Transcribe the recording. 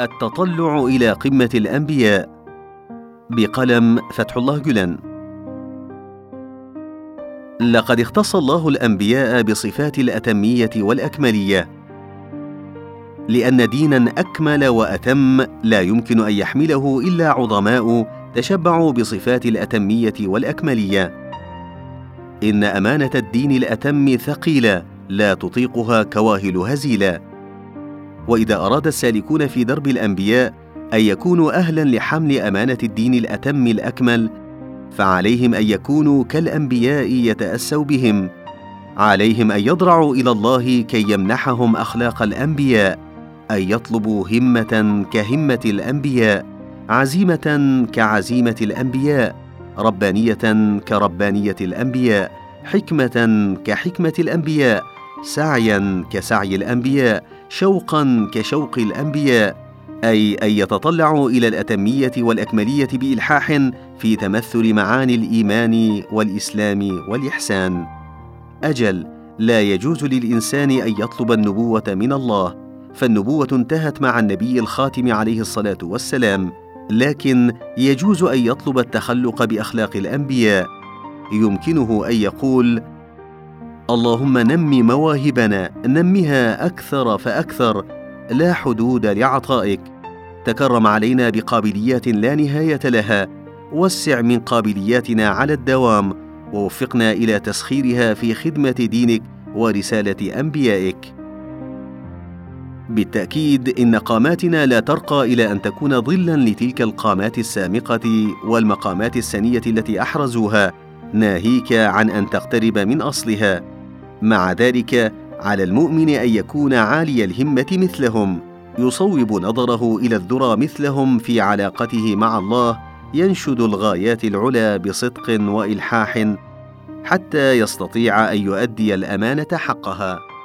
التطلع إلى قمة الأنبياء بقلم فتح الله جلن لقد اختص الله الأنبياء بصفات الأتمية والأكملية لأن دينا أكمل وأتم لا يمكن أن يحمله إلا عظماء تشبعوا بصفات الأتمية والأكملية. إن أمانة الدين الأتم ثقيلة لا تطيقها كواهل هزيلة. وإذا أراد السالكون في درب الأنبياء أن يكونوا أهلا لحمل أمانة الدين الأتم الأكمل فعليهم أن يكونوا كالأنبياء يتأسوا بهم. عليهم أن يضرعوا إلى الله كي يمنحهم أخلاق الأنبياء أن يطلبوا همة كهمة الأنبياء عزيمة كعزيمة الأنبياء ربانية كربانية الأنبياء حكمة كحكمة الأنبياء. سعيا كسعي الأنبياء شوقا كشوق الأنبياء أي أن يتطلعوا إلى الأتمية والأكملية بإلحاح في تمثل معاني الإيمان والإسلام والإحسان. أجل لا يجوز للإنسان أن يطلب النبوة من الله فالنبوة انتهت مع النبي الخاتم عليه الصلاة والسلام لكن يجوز أن يطلب التخلق بأخلاق الأنبياء. يمكنه أن يقول اللهم نم مواهبنا نمها أكثر فأكثر. لا حدود لعطائك. تكرم علينا بقابليات لا نهاية لها. وسع من قابلياتنا على الدوام. ووفقنا إلى تسخيرها في خدمة دينك ورسالة أنبيائك. بالتأكيد إن قاماتنا لا ترقى إلى أن تكون ظلا لتلك القامات السامقة والمقامات السنية التي أحرزوها. ناهيك عن أن تقترب من أصلها. مع ذلك على المؤمن أن يكون عالي الهمة مثلهم يصوب نظره إلى الذرى مثلهم في علاقته مع الله ينشد الغايات العلى بصدق وإلحاح حتى يستطيع أن يؤدي الأمانة حقها.